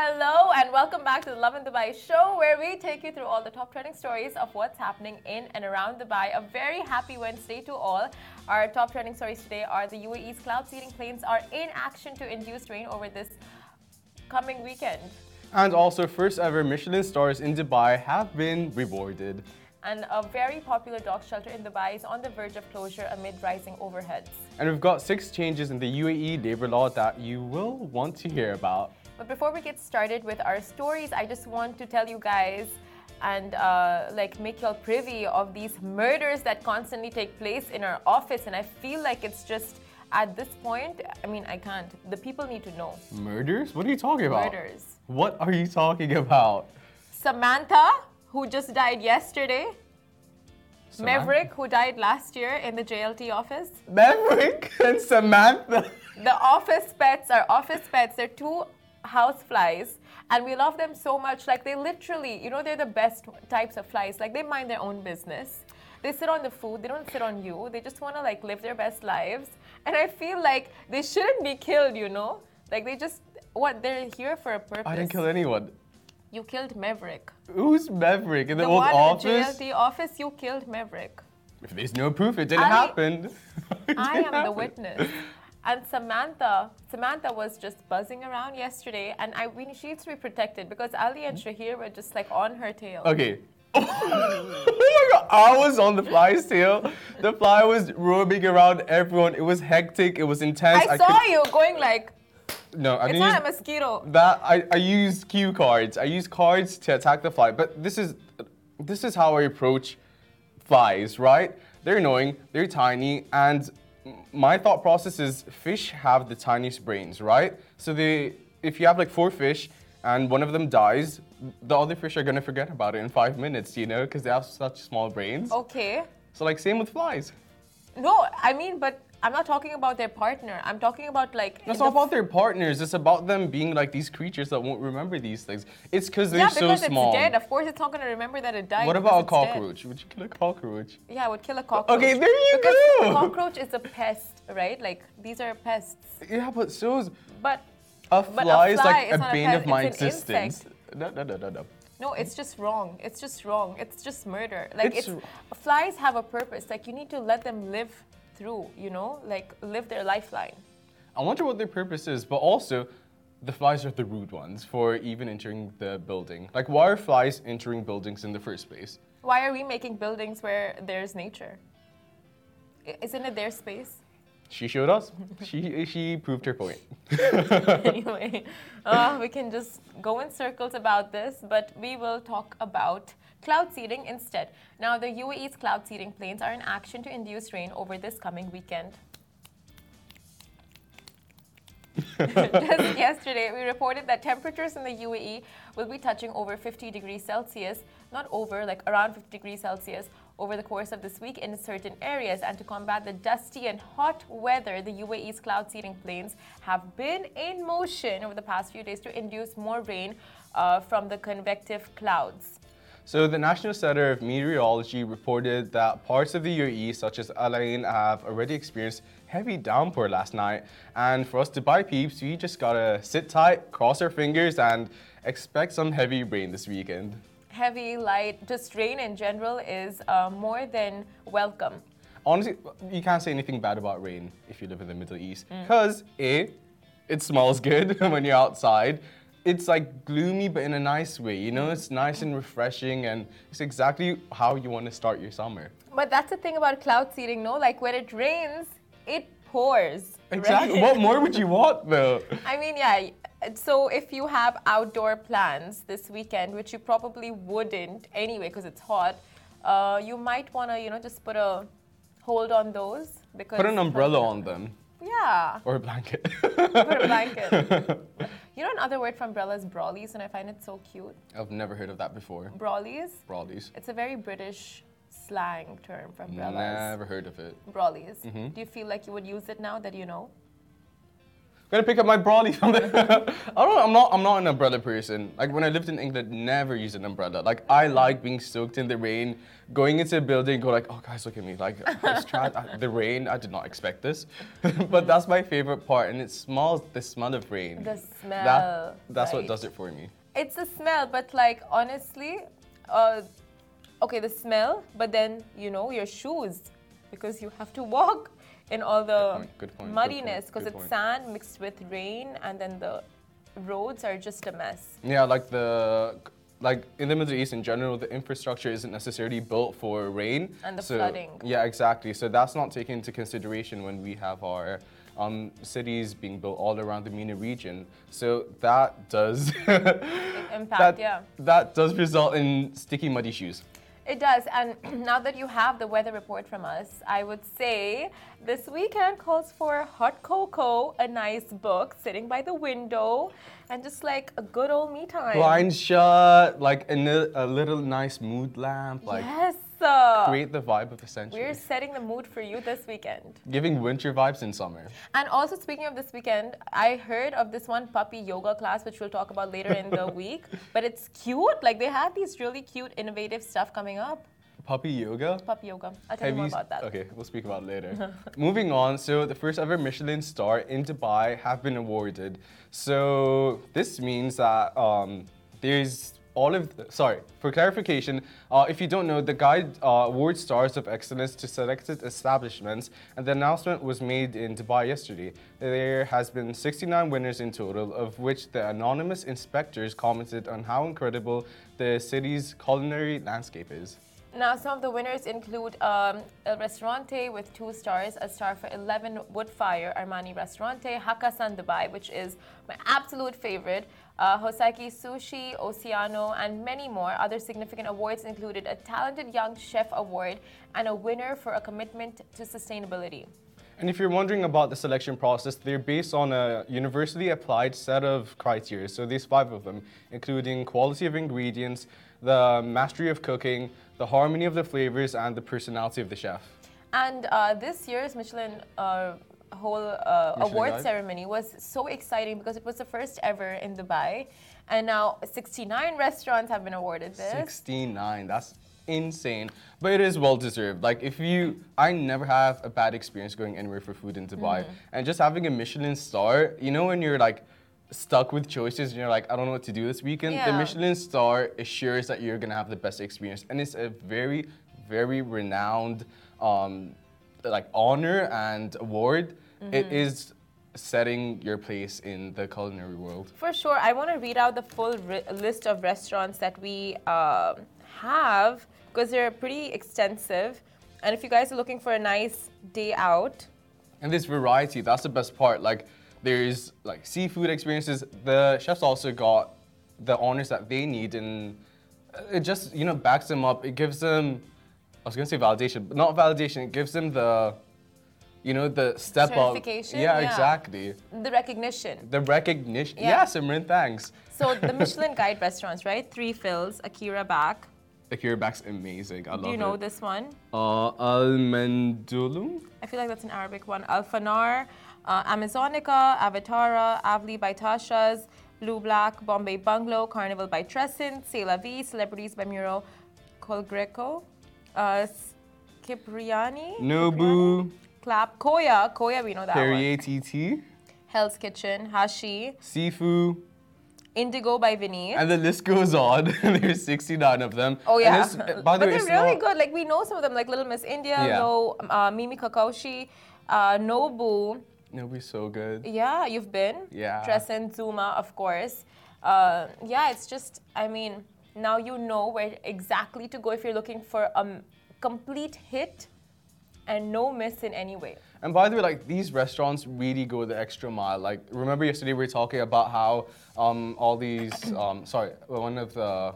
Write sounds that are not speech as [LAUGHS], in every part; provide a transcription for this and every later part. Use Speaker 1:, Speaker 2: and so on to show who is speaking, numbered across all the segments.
Speaker 1: Hello and welcome back to the Lovin Dubai show where we take you through all the top trending stories of what's happening in and around Dubai. A very happy Wednesday to all. Our top trending stories today are the UAE's cloud seeding planes are in action to induce rain over this coming weekend.
Speaker 2: And also, first ever Michelin stars in Dubai have been rewarded.
Speaker 1: And a very popular dog shelter in Dubai is on the verge of closure amid rising overheads.
Speaker 2: And we've got six changes in the UAE labor law that you will want to hear about.
Speaker 1: But before we get started with our stories, I just want to tell you guys and uh, like make y'all privy of these murders that constantly take place in our office. And I feel like it's just at this point, I mean, I can't. The people need to know.
Speaker 2: Murders? What are you talking about?
Speaker 1: Murders.
Speaker 2: What are you talking about?
Speaker 1: Samantha, who just died yesterday.
Speaker 2: Samantha?
Speaker 1: Maverick, who died last year in the JLT office.
Speaker 2: Maverick and Samantha.
Speaker 1: The office pets are office pets. They're two house flies and we love them so much. Like they literally you know they're the best types of flies. Like they mind their own business. They sit on the food. They don't sit on you. They just want to like live their best lives. And i feel like they shouldn't be killed you know? Like they just what they're here for a purpose.
Speaker 2: I didn't kill anyone.
Speaker 1: you killed maverick.
Speaker 2: Who's Maverick? In the,
Speaker 1: the
Speaker 2: old office?
Speaker 1: the office you killed maverick.
Speaker 2: If there's no proof, it didn't
Speaker 1: Ali-
Speaker 2: happen. [LAUGHS] It
Speaker 1: I
Speaker 2: didn't
Speaker 1: am the witness. And Samantha, Samantha was just buzzing around yesterday, and I we, she needs to be protected because Ali and mm-hmm. Shahir were just like on her tail.
Speaker 2: Okay. [LAUGHS] oh my god, I was on the fly's tail. The fly was roaming around everyone. It was hectic. It was intense.
Speaker 1: I saw
Speaker 2: could-
Speaker 1: you going like
Speaker 2: No, I
Speaker 1: it's not a mosquito.
Speaker 2: that. I, I used cue cards. I used cards to attack the fly. But this is this is how I approach flies, right? They're annoying. They're tiny, and my thought process is fish have the tiniest brains, right? So they, if you have like four fish and one of them dies, the other fish are gonna forget about it in five minutes, you know, because they have such small brains.
Speaker 1: Okay.
Speaker 2: So like same with flies.
Speaker 1: No, I mean, but I'm not talking about their partner. I'm talking about like.
Speaker 2: It's not about their partners. It's about them being like these creatures that won't remember these things. It's because they're
Speaker 1: yeah,
Speaker 2: so
Speaker 1: because
Speaker 2: small.
Speaker 1: it's dead. Of course, it's not going to remember that it died.
Speaker 2: What about a
Speaker 1: it's dead.
Speaker 2: cockroach? Would you kill a cockroach?
Speaker 1: Yeah, I would kill a cockroach.
Speaker 2: Okay, there you
Speaker 1: because
Speaker 2: go.
Speaker 1: a cockroach is a pest, right? Like these are pests.
Speaker 2: Yeah, but so is
Speaker 1: But
Speaker 2: a
Speaker 1: But a
Speaker 2: fly is like a
Speaker 1: not a
Speaker 2: bane of my existence. No, no, no, no, no.
Speaker 1: No, it's just wrong. It's just wrong. It's just murder. Like
Speaker 2: It's
Speaker 1: it's, flies have a purpose. Like you need to let them live through, you know, like live their lifeline.
Speaker 2: I wonder what their purpose is, but also the flies are the rude ones for even entering the building. Like, why are flies entering buildings in the first place?
Speaker 1: Why are we making buildings where there's nature? Isn't it their space?
Speaker 2: She showed us. she [LAUGHS] she proved her point. [LAUGHS]
Speaker 1: anyway, [LAUGHS] uh, we can just go in circles about this, but we will talk about cloud seeding instead. Now, the UAE's cloud seeding planes are in action to induce rain over this coming weekend. Just yesterday, we reported that temperatures in the UAE will be touching over 50 degrees Celsius, not over, like around 50 degrees Celsius, over the course of this week in certain areas. And to combat the dusty and hot weather, the UAE's cloud seeding planes have been in motion over the past few days to induce more rain uh, from the convective clouds.
Speaker 2: So the National Center of Meteorology reported that parts of the UAE, such as Al Ain, have already experienced heavy downpour last night. And for us Dubai peeps, we just gotta sit tight, cross our fingers, and expect some heavy rain this weekend.
Speaker 1: Heavy, light, just rain in general is uh, more than welcome.
Speaker 2: Honestly, you can't say anything bad about rain if you live in the Middle East. Because, A, it smells good [LAUGHS] when you're outside. It's like gloomy, but in a nice way. You know, it's nice and refreshing, and it's exactly how you want to start your summer.
Speaker 1: But that's the thing about cloud seeding, no? Like when it rains, it pours. right?
Speaker 2: Exactly. what more would you want, though? [LAUGHS]
Speaker 1: I mean, yeah. So if you have outdoor plans this weekend, which you probably wouldn't anyway because it's hot, uh, you might want to, you know, just put a hold on those because
Speaker 2: Put an umbrella on them
Speaker 1: Yeah,
Speaker 2: or a blanket. [LAUGHS]
Speaker 1: put a blanket. [LAUGHS] you know, another word for umbrella is brollies, and I find it so cute.
Speaker 2: I've never heard of that before.
Speaker 1: Brawlies?
Speaker 2: Brawlies.
Speaker 1: It's a very British slang term for umbrellas.
Speaker 2: Never heard of it.
Speaker 1: Brollies.
Speaker 2: Mhm.
Speaker 1: Do you feel like you would use it now that you know?
Speaker 2: Gotta pick up my brolly from there. [LAUGHS] I don't. I'm not. I'm not an umbrella person. Like when I lived in England, never used an umbrella. Like I like being soaked in the rain, going into a building, go like, oh guys, look at me. Like I- the rain. I did not expect this, [LAUGHS] but that's my favorite part, and it smells the smell of rain.
Speaker 1: The smell,
Speaker 2: That, that's what does it for me.
Speaker 1: It's the smell, but like honestly, uh, okay, the smell, but then you know your shoes, because you have to walk in all the
Speaker 2: point, good point,
Speaker 1: muddiness, because it's
Speaker 2: point.
Speaker 1: sand mixed with rain, and then the roads are just a mess.
Speaker 2: Yeah, like the like in the Middle East in general, the infrastructure isn't necessarily built for rain
Speaker 1: And the
Speaker 2: so,
Speaker 1: flooding.
Speaker 2: Yeah, exactly. So that's not taken into consideration when we have our um, cities being built all around the MENA region. So that does [LAUGHS]
Speaker 1: Impact,
Speaker 2: that,
Speaker 1: yeah.
Speaker 2: that does result in sticky, muddy shoes.
Speaker 1: It does, and [CLEARS THROAT] now that you have the weather report from us, I would say this weekend calls for hot cocoa, a nice book sitting by the window, and just like a good old me time.
Speaker 2: Blinds shut, like a, a little nice mood lamp, like
Speaker 1: yes, uh,
Speaker 2: create the vibe of the century.
Speaker 1: we're setting the mood for you this weekend.
Speaker 2: Giving winter vibes in summer.
Speaker 1: And also, speaking of this weekend, I heard of this one puppy yoga class, which we'll talk about later in the [LAUGHS] week. But it's cute. Like they have these really cute, innovative stuff coming up.
Speaker 2: Puppy yoga.
Speaker 1: Puppy yoga. I'll tell you more about that.
Speaker 2: Okay, we'll speak about it later. [LAUGHS] Moving on, so the first ever Michelin star in Dubai have been awarded. So this means that um, there's all of the, sorry for clarification uh, if you don't know the guide uh, awards stars of excellence to selected establishments and the announcement was made in dubai yesterday. There has been 69 winners in total of which the anonymous inspectors commented on how incredible the city's culinary landscape is.
Speaker 1: Now, some of the winners include um, El Restaurante with two stars, a star for 11 Woodfire Armani Ristorante, Hakkasan Dubai, which is my absolute favorite, uh, Hoseki Sushi, Ossiano, and many more. Other significant awards included a Talented Young Chef Award and a winner for a commitment to sustainability.
Speaker 2: And if you're wondering about the selection process, they're based on a universally applied set of criteria. So there's five of them, including quality of ingredients, the mastery of cooking, the harmony of the flavors, and the personality of the chef.
Speaker 1: And uh, this year's Michelin uh, whole uh, award ceremony was so exciting because it was the first ever in Dubai. And now 69 restaurants have been awarded this.
Speaker 2: 69, that's insane. But it is well deserved. Like if you, I never have a bad experience going anywhere for food in Dubai.
Speaker 1: Mm-hmm.
Speaker 2: And just having a Michelin star, you know when you're like, Stuck with choices, and you're like, I don't know what to do this weekend. The Michelin star assures that you're gonna have the best experience, and it's a very, very renowned, um, like honor and award. It
Speaker 1: Mm-hmm.
Speaker 2: is setting your place in the culinary world.
Speaker 1: For sure. I want to read out the full ri- list of restaurants that we um, have because they're pretty extensive. And if you guys are looking for a nice day out,
Speaker 2: And this variety, that's the best part. Like, there's like seafood experiences. The chefs also got the honors that they need, and it just you know backs them up. It gives them, was gonna say validation, but not validation. It gives them the, you know, the step up.
Speaker 1: Certification,
Speaker 2: Yeah,
Speaker 1: yeah.
Speaker 2: exactly.
Speaker 1: the recognition.
Speaker 2: The recognition.
Speaker 1: Yeah.
Speaker 2: Yeah, Simran, thanks.
Speaker 1: So [LAUGHS] the Michelin Guide restaurants, right? Three Fils, Akira Back.
Speaker 2: Akira Back's amazing. I love
Speaker 1: Do you know
Speaker 2: it.
Speaker 1: this one?
Speaker 2: Uh, Almendulum.
Speaker 1: I feel like that's an Arabic one. Alfanar, uh, Amazonica, Avatara, Avli by Tasha's, Blue Black, Bombay Bungalow, Carnival by Trèsind, C'est La Vie, Celebrities by Mauro Colagreco, uh, Cipriani,
Speaker 2: Nobu.
Speaker 1: Clap, Coya, Coya, we know that one.
Speaker 2: Perrier TT.
Speaker 1: Hell's Kitchen, Hashi,
Speaker 2: Sifu.
Speaker 1: Indego by Vinny.
Speaker 2: And the list goes on. [LAUGHS] There's 69 of them.
Speaker 1: Oh yeah,
Speaker 2: this- uh, by the
Speaker 1: but
Speaker 2: way,
Speaker 1: they're really
Speaker 2: not-
Speaker 1: good. Like we know some of them, like Little Miss India,
Speaker 2: Yeah.
Speaker 1: no, uh, Mimi Kakushi, uh, Nobu.
Speaker 2: It'll be so good.
Speaker 1: Yeah, you've been.
Speaker 2: Yeah.
Speaker 1: Trèsind, Zuma, of course. Uh, yeah, it's just, I mean, now you know where exactly to go if you're looking for a complete hit and no miss in any way.
Speaker 2: And by the way, like these restaurants really go the extra mile. Like remember yesterday we were talking about how um, all these, [CLEARS THROAT] um, sorry, one of the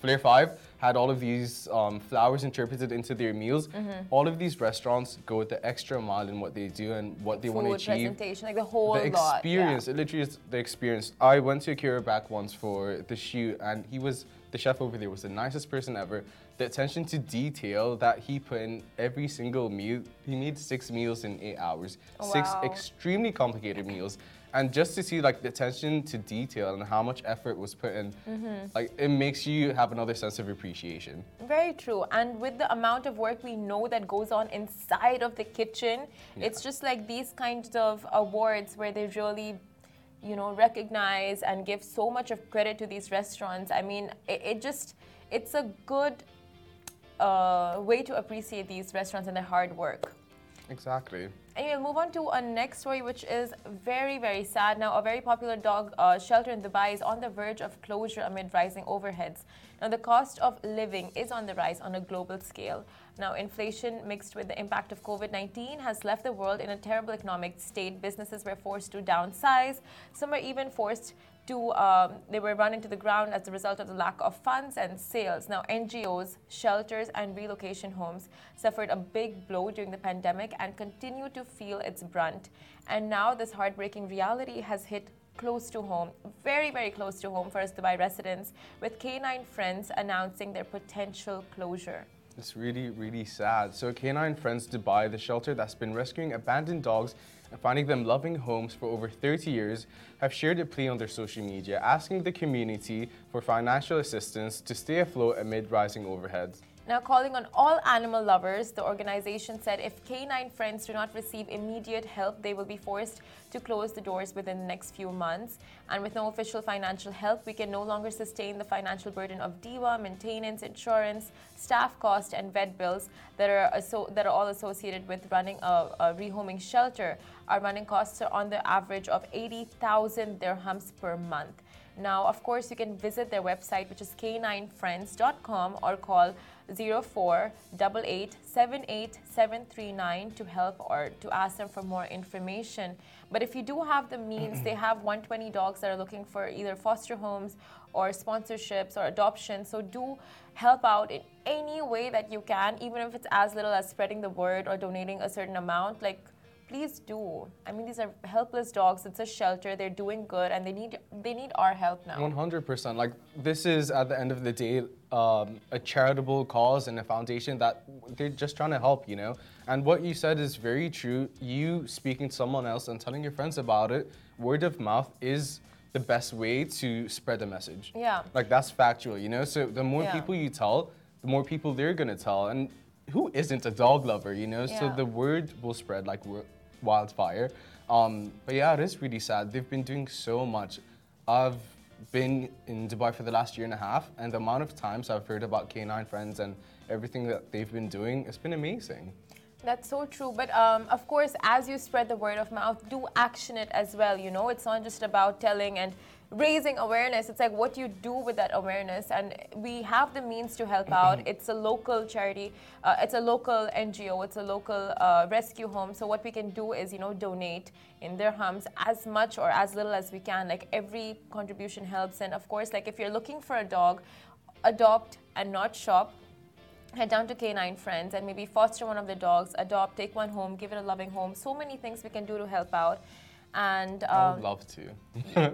Speaker 2: Flair Five had all of these um, flowers interpreted into their meals.
Speaker 1: Mm-hmm.
Speaker 2: All of these restaurants go the extra mile in what they do and what they want to achieve.
Speaker 1: presentation, like the whole
Speaker 2: the
Speaker 1: lot.
Speaker 2: experience,
Speaker 1: yeah.
Speaker 2: it literally is the experience. I went to Akira back once for the shoot, and he was the chef over there was the nicest person ever. the attention to detail that he put in every single meal. He made six meals in eight hours, six
Speaker 1: Wow.
Speaker 2: extremely complicated meals. And just to see like the attention to detail and how much effort was put in,
Speaker 1: Mm-hmm.
Speaker 2: like it makes you have another sense of appreciation.
Speaker 1: Very true. And with the amount of work we know that goes on inside of the kitchen, it's just like these kinds of awards where they really, you know, recognize and give so much of credit to these restaurants. I mean, it, it just, it's a good uh, way to appreciate these restaurants and their hard work.
Speaker 2: Exactly.
Speaker 1: We'll move on to a next story, which is very, very sad. Now, a very popular dog uh, shelter in Dubai is on the verge of closure amid rising overheads. Now, the cost of living is on the rise on a global scale. Now, inflation mixed with the impact of COVID 19 has left the world in a terrible economic state. Businesses were forced to downsize, some are even forced to um, they were run into the ground as a result of the lack of funds and sales. Now, NGOs, shelters, and relocation homes suffered a big blow during the pandemic and continue to feel its brunt. And now, this heartbreaking reality has hit close to home, very, very close to home for us Dubai residents, with K9 Friends announcing their potential closure.
Speaker 2: It's really, really sad. So, K9 Friends Dubai, the shelter that's been rescuing abandoned dogs finding them loving homes for over 30 years, have shared a plea on their social media asking the community for financial assistance to stay afloat amid rising overheads.
Speaker 1: Now, calling on all animal lovers, the organization said if K9 Friends do not receive immediate help, they will be forced to close the doors within the next few months. And with no official financial help, we can no longer sustain the financial burden of DEWA, maintenance, insurance, staff cost, and vet bills that are, that are all associated with running a, a rehoming shelter. Our running costs are on the average of 80,000 dirhams per month. Now, of course, you can visit their website, which is k9friends.com, or call 0488787739 to help or to ask them for more information. But if you do have the means, they have 120 dogs that are looking for either foster homes or sponsorships or adoption. So do help out in any way that you can, even if it's as little as spreading the word or donating a certain amount. Like please do. I mean, these are helpless dogs. It's a shelter. They're doing good, and they need they need our help now.
Speaker 2: 100%. Like, this is at the end of the day um, a charitable cause and a foundation that they're just trying to help, you know? And what you said is very true. You speaking to someone else and telling your friends about it, word of mouth is the best way to spread the message.
Speaker 1: Yeah.
Speaker 2: Like, that's factual, you know? So, the more
Speaker 1: Yeah.
Speaker 2: people you tell, the more people they're gonna tell. And who isn't a dog lover, you know? So, the word will spread like wildfire. Um, but yeah, it is really sad. They've been doing so much. I've been in Dubai for the last year and a half, and the amount of times I've heard about K9 Friends and everything that they've been doing, it's been amazing.
Speaker 1: That's so true. But um, of course, as you spread the word of mouth, do action it as well. You know, it's not just about telling and raising awareness. It's like what you do with that awareness. And we have the means to help out. [CLEARS THROAT] It's a local charity, uh, it's a local NGO, it's a local uh, rescue home. So what we can do is, you know, donate in their dirhams as much or as little as we can. Like every contribution helps. And of course, like if you're looking for a dog, adopt and not shop head down to K9 Friends and maybe foster one of the dogs, adopt, take one home, give it a loving home. So many things we can do to help out. And
Speaker 2: I
Speaker 1: um,
Speaker 2: would love to.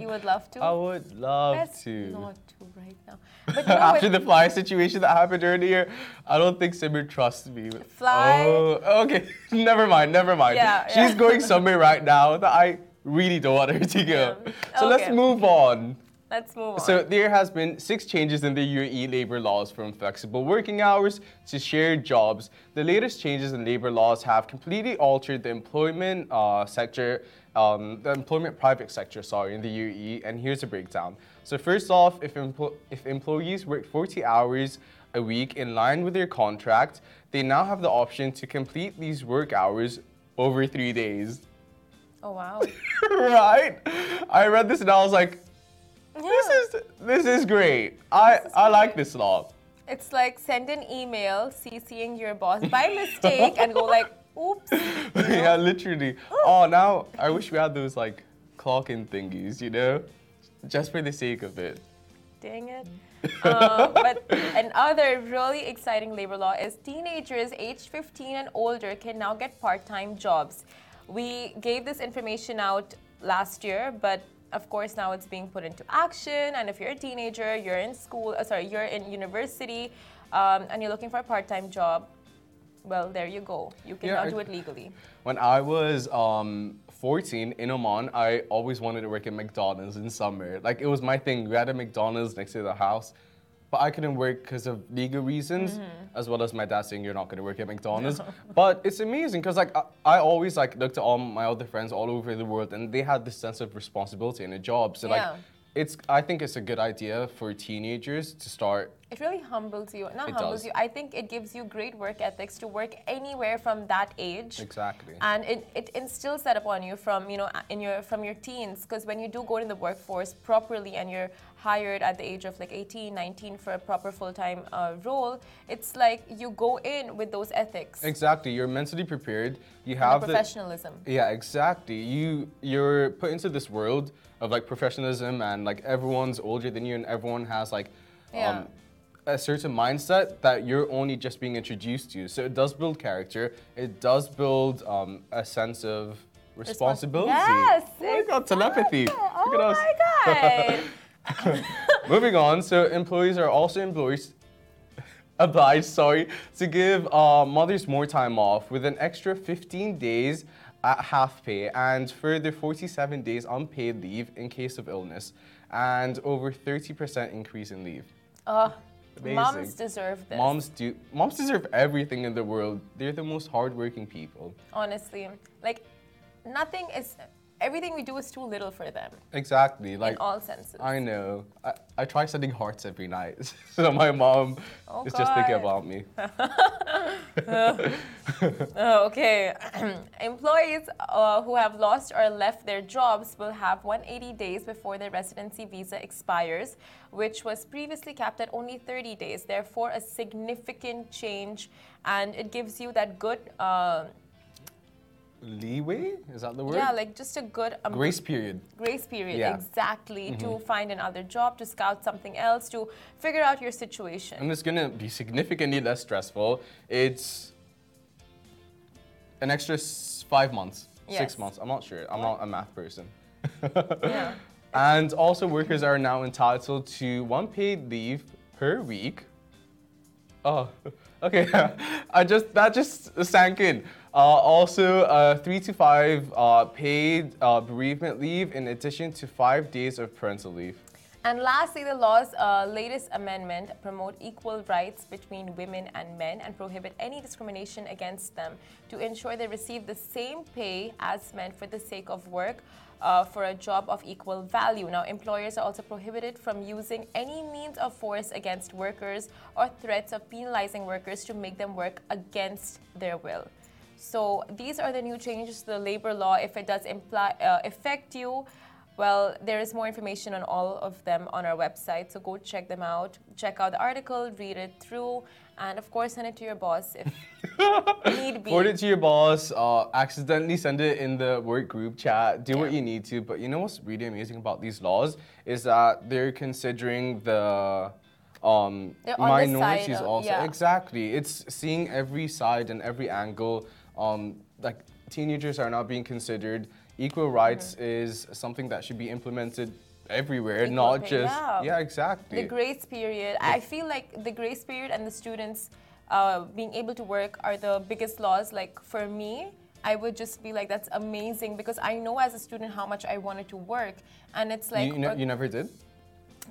Speaker 1: you would love to. [LAUGHS]
Speaker 2: I would love
Speaker 1: Best
Speaker 2: to.
Speaker 1: not to right now. But you [LAUGHS] know,
Speaker 2: After the fly situation that happened earlier, I don't think Simran trusts me.
Speaker 1: Fly?
Speaker 2: Oh, okay. [LAUGHS] never mind, never mind.
Speaker 1: Yeah,
Speaker 2: She's
Speaker 1: yeah.
Speaker 2: going somewhere right now that I really don't want her to go.
Speaker 1: Yeah.
Speaker 2: So let's move on.
Speaker 1: let's move on.
Speaker 2: So there has been six changes in the UAE labor laws from flexible working hours to shared jobs. The latest changes in labor laws have completely altered the employment uh, sector, um, the employment private sector, sorry, in the UAE. And here's a breakdown. So first off, if, empl- if employees work 40 hours a week in line with their contract, they now have the option to complete these work hours over three days.
Speaker 1: oh wow. [LAUGHS]
Speaker 2: right? I read this and I was like, this
Speaker 1: Yeah.
Speaker 2: is this is great. I
Speaker 1: is
Speaker 2: I like this law.
Speaker 1: It's like send an email CCing your boss by mistake and go like, oops. [LAUGHS]
Speaker 2: yeah, literally. Oh, now I wish we had those like clocking thingies, you know, just for the sake of it.
Speaker 1: Dang it. Um, but another really exciting labor law is teenagers aged 15 and older can now get part time jobs. We gave this information out last year, but of course now it's being put into action. And if you're a teenager, you're in school, uh, sorry, you're in university, um, and you're looking for a part-time job, well, there you go. You can
Speaker 2: Yeah,
Speaker 1: do it legally.
Speaker 2: When I was um, 14 in Oman, I always wanted to work at McDonald's in summer. Like it was my thing. We had a McDonald's next to the house, but I couldn't work because of legal reasons,
Speaker 1: Mm-hmm.
Speaker 2: as well as my dad saying you're not going to work at McDonald's. [LAUGHS] but it's amazing because like I, I always like looked at all my other friends all over the world, and they had this sense of responsibility in a job. So like. It's. I think it's a good idea for teenagers to start
Speaker 1: It really humbles you. Not
Speaker 2: It
Speaker 1: humbles
Speaker 2: does.
Speaker 1: you. I think it gives you great work ethics to work anywhere from that age.
Speaker 2: exactly.
Speaker 1: and it, it instills that upon you from you know in your from your teens because when you do go in the workforce properly and you're hired at the age of like 18 19 for a proper full-time uh, role it's like you go in with those ethics
Speaker 2: Exactly. You're mentally prepared. You have
Speaker 1: the
Speaker 2: the
Speaker 1: professionalism
Speaker 2: Yeah, exactly. You you're put into this world of like professionalism and like everyone's older than you and everyone has like
Speaker 1: Yeah.
Speaker 2: um, a certain mindset that you're only just being introduced to. So it does build character. It does build um, a sense of responsibility.
Speaker 1: yes
Speaker 2: Oh my god, telepathy.
Speaker 1: oh
Speaker 2: Look at us.
Speaker 1: my god [LAUGHS] [LAUGHS]
Speaker 2: Moving on, so employees are also employees [LAUGHS] obliged, sorry, to give uh, mothers more time off with an extra 15 days at half pay and further 47 days unpaid leave in case of illness and over 30% increase in leave.
Speaker 1: uh,
Speaker 2: Amazing.
Speaker 1: moms deserve this
Speaker 2: Moms do moms deserve everything in the world. They're the most hardworking people.
Speaker 1: honestly like nothing is everything we do is too little for them
Speaker 2: Exactly. Like
Speaker 1: in all senses
Speaker 2: I know. I, I try sending hearts every night. [LAUGHS] so my mom
Speaker 1: Oh,
Speaker 2: is just thinking about me. [LAUGHS]
Speaker 1: Oh, okay. [CLEARS THROAT] Employees uh, who have lost or left their jobs will have 180 days before their residency visa expires, which was previously capped at only 30 days. Therefore, a significant change, and it gives you that good, uh,
Speaker 2: Leeway? Is that the word?
Speaker 1: yeah, like just a good um,
Speaker 2: Grace period.
Speaker 1: grace period,
Speaker 2: Yeah. Mm-hmm.
Speaker 1: exactly, to find another job, to scout something else, to figure out your situation.
Speaker 2: And it's gonna be significantly less stressful. It's an extra s- five months,
Speaker 1: Yes.
Speaker 2: six months. I'm not sure. I'm not a math person.
Speaker 1: Yeah. [LAUGHS]
Speaker 2: And also, workers are now entitled to one paid leave per week. Oh, [LAUGHS] okay. [LAUGHS] I just that just sank in. Uh, also, uh, three to five uh, paid uh, bereavement leave, in addition to five days of parental leave.
Speaker 1: And lastly, the law's uh, latest amendment promote equal rights between women and men and prohibit any discrimination against them to ensure they receive the same pay as men for the sake of work uh, for a job of equal value. Now, employers are also prohibited from using any means of force against workers or threats of penalizing workers to make them work against their will. So these are the new changes to the labor law. If it does imply, uh, affect you, well, there is more information on all of them on our website. So go check them out. Check out the article, read it through, and of course, send it to your boss if [LAUGHS] need be.
Speaker 2: Forward it to your boss. Uh, accidentally send it in the work group chat. Do what you need to. But you know what's really amazing about these laws is that they're considering the um,
Speaker 1: They're the side
Speaker 2: minorities
Speaker 1: of-
Speaker 2: also.
Speaker 1: yeah.
Speaker 2: Exactly. It's seeing every side and every angle. Um, like teenagers are not being considered. Equal rights is something that should be implemented everywhere,
Speaker 1: Mm-hmm. Equal
Speaker 2: not
Speaker 1: pay,
Speaker 2: just
Speaker 1: yeah.
Speaker 2: yeah, exactly.
Speaker 1: The grace period. I feel like the grace period and the students uh, being able to work are the biggest laws. Like for me, I would just be like, that's amazing because I know as a student how much I wanted to work, and it's like
Speaker 2: you, you, you never did?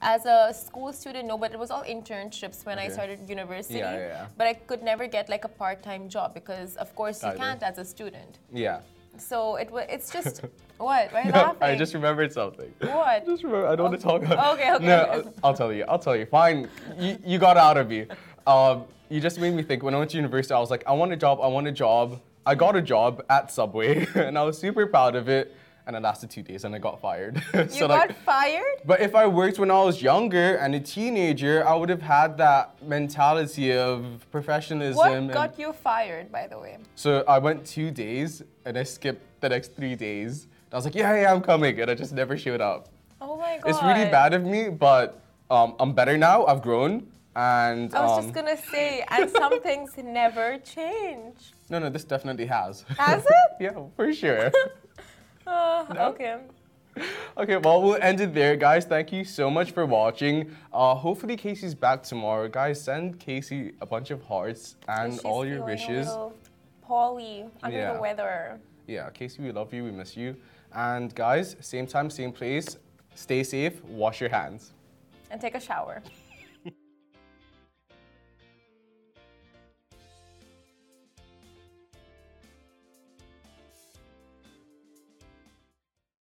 Speaker 1: As a school student, no, but it was all internships when I started university.
Speaker 2: Yeah, yeah, yeah.
Speaker 1: But I could never get like a part-time job because, of course, you
Speaker 2: Either.
Speaker 1: can't as a student.
Speaker 2: Yeah.
Speaker 1: So it was. It's [LAUGHS] just what? Why are you laughing?
Speaker 2: I just remembered something.
Speaker 1: What? [LAUGHS]
Speaker 2: Just remember, I don't want to talk about.
Speaker 1: Okay, okay,
Speaker 2: No,
Speaker 1: okay.
Speaker 2: I'll- I'll tell you. I'll tell you. Fine. You, you got out of me. Um, you just made me think. When I went to university, I was like, I want a job. I want a job. I got a job at Subway, [LAUGHS] and I was super proud of it. And it lasted two days, and I got fired. [LAUGHS]
Speaker 1: You
Speaker 2: so
Speaker 1: got
Speaker 2: like,
Speaker 1: fired?
Speaker 2: but if I worked when I was younger and a teenager, I would have had that mentality of professionalism.
Speaker 1: What got you fired, by the way?
Speaker 2: so I went two days, and I skipped the next three days. I was like, yeah, yeah, I'm coming, and I just never showed up.
Speaker 1: Oh my god.
Speaker 2: It's really bad of me, but um, I'm better now. I've grown, and
Speaker 1: I was
Speaker 2: um,
Speaker 1: just gonna say, [LAUGHS] and some things never change.
Speaker 2: no, no, this definitely has.
Speaker 1: Has [LAUGHS] it?
Speaker 2: yeah, for sure.
Speaker 1: Uh,
Speaker 2: No?
Speaker 1: Okay.
Speaker 2: Okay, well, we'll end it there, guys. Thank you so much for watching. Uh, hopefully, Casey's back tomorrow. Guys, send Casey a bunch of hearts and
Speaker 1: She's
Speaker 2: all your wishes.
Speaker 1: Poorly, under
Speaker 2: Yeah.
Speaker 1: the weather.
Speaker 2: Yeah, Casey, we love you. We miss you. And, guys, same time, same place. Stay safe. Wash your hands.
Speaker 1: And take a shower.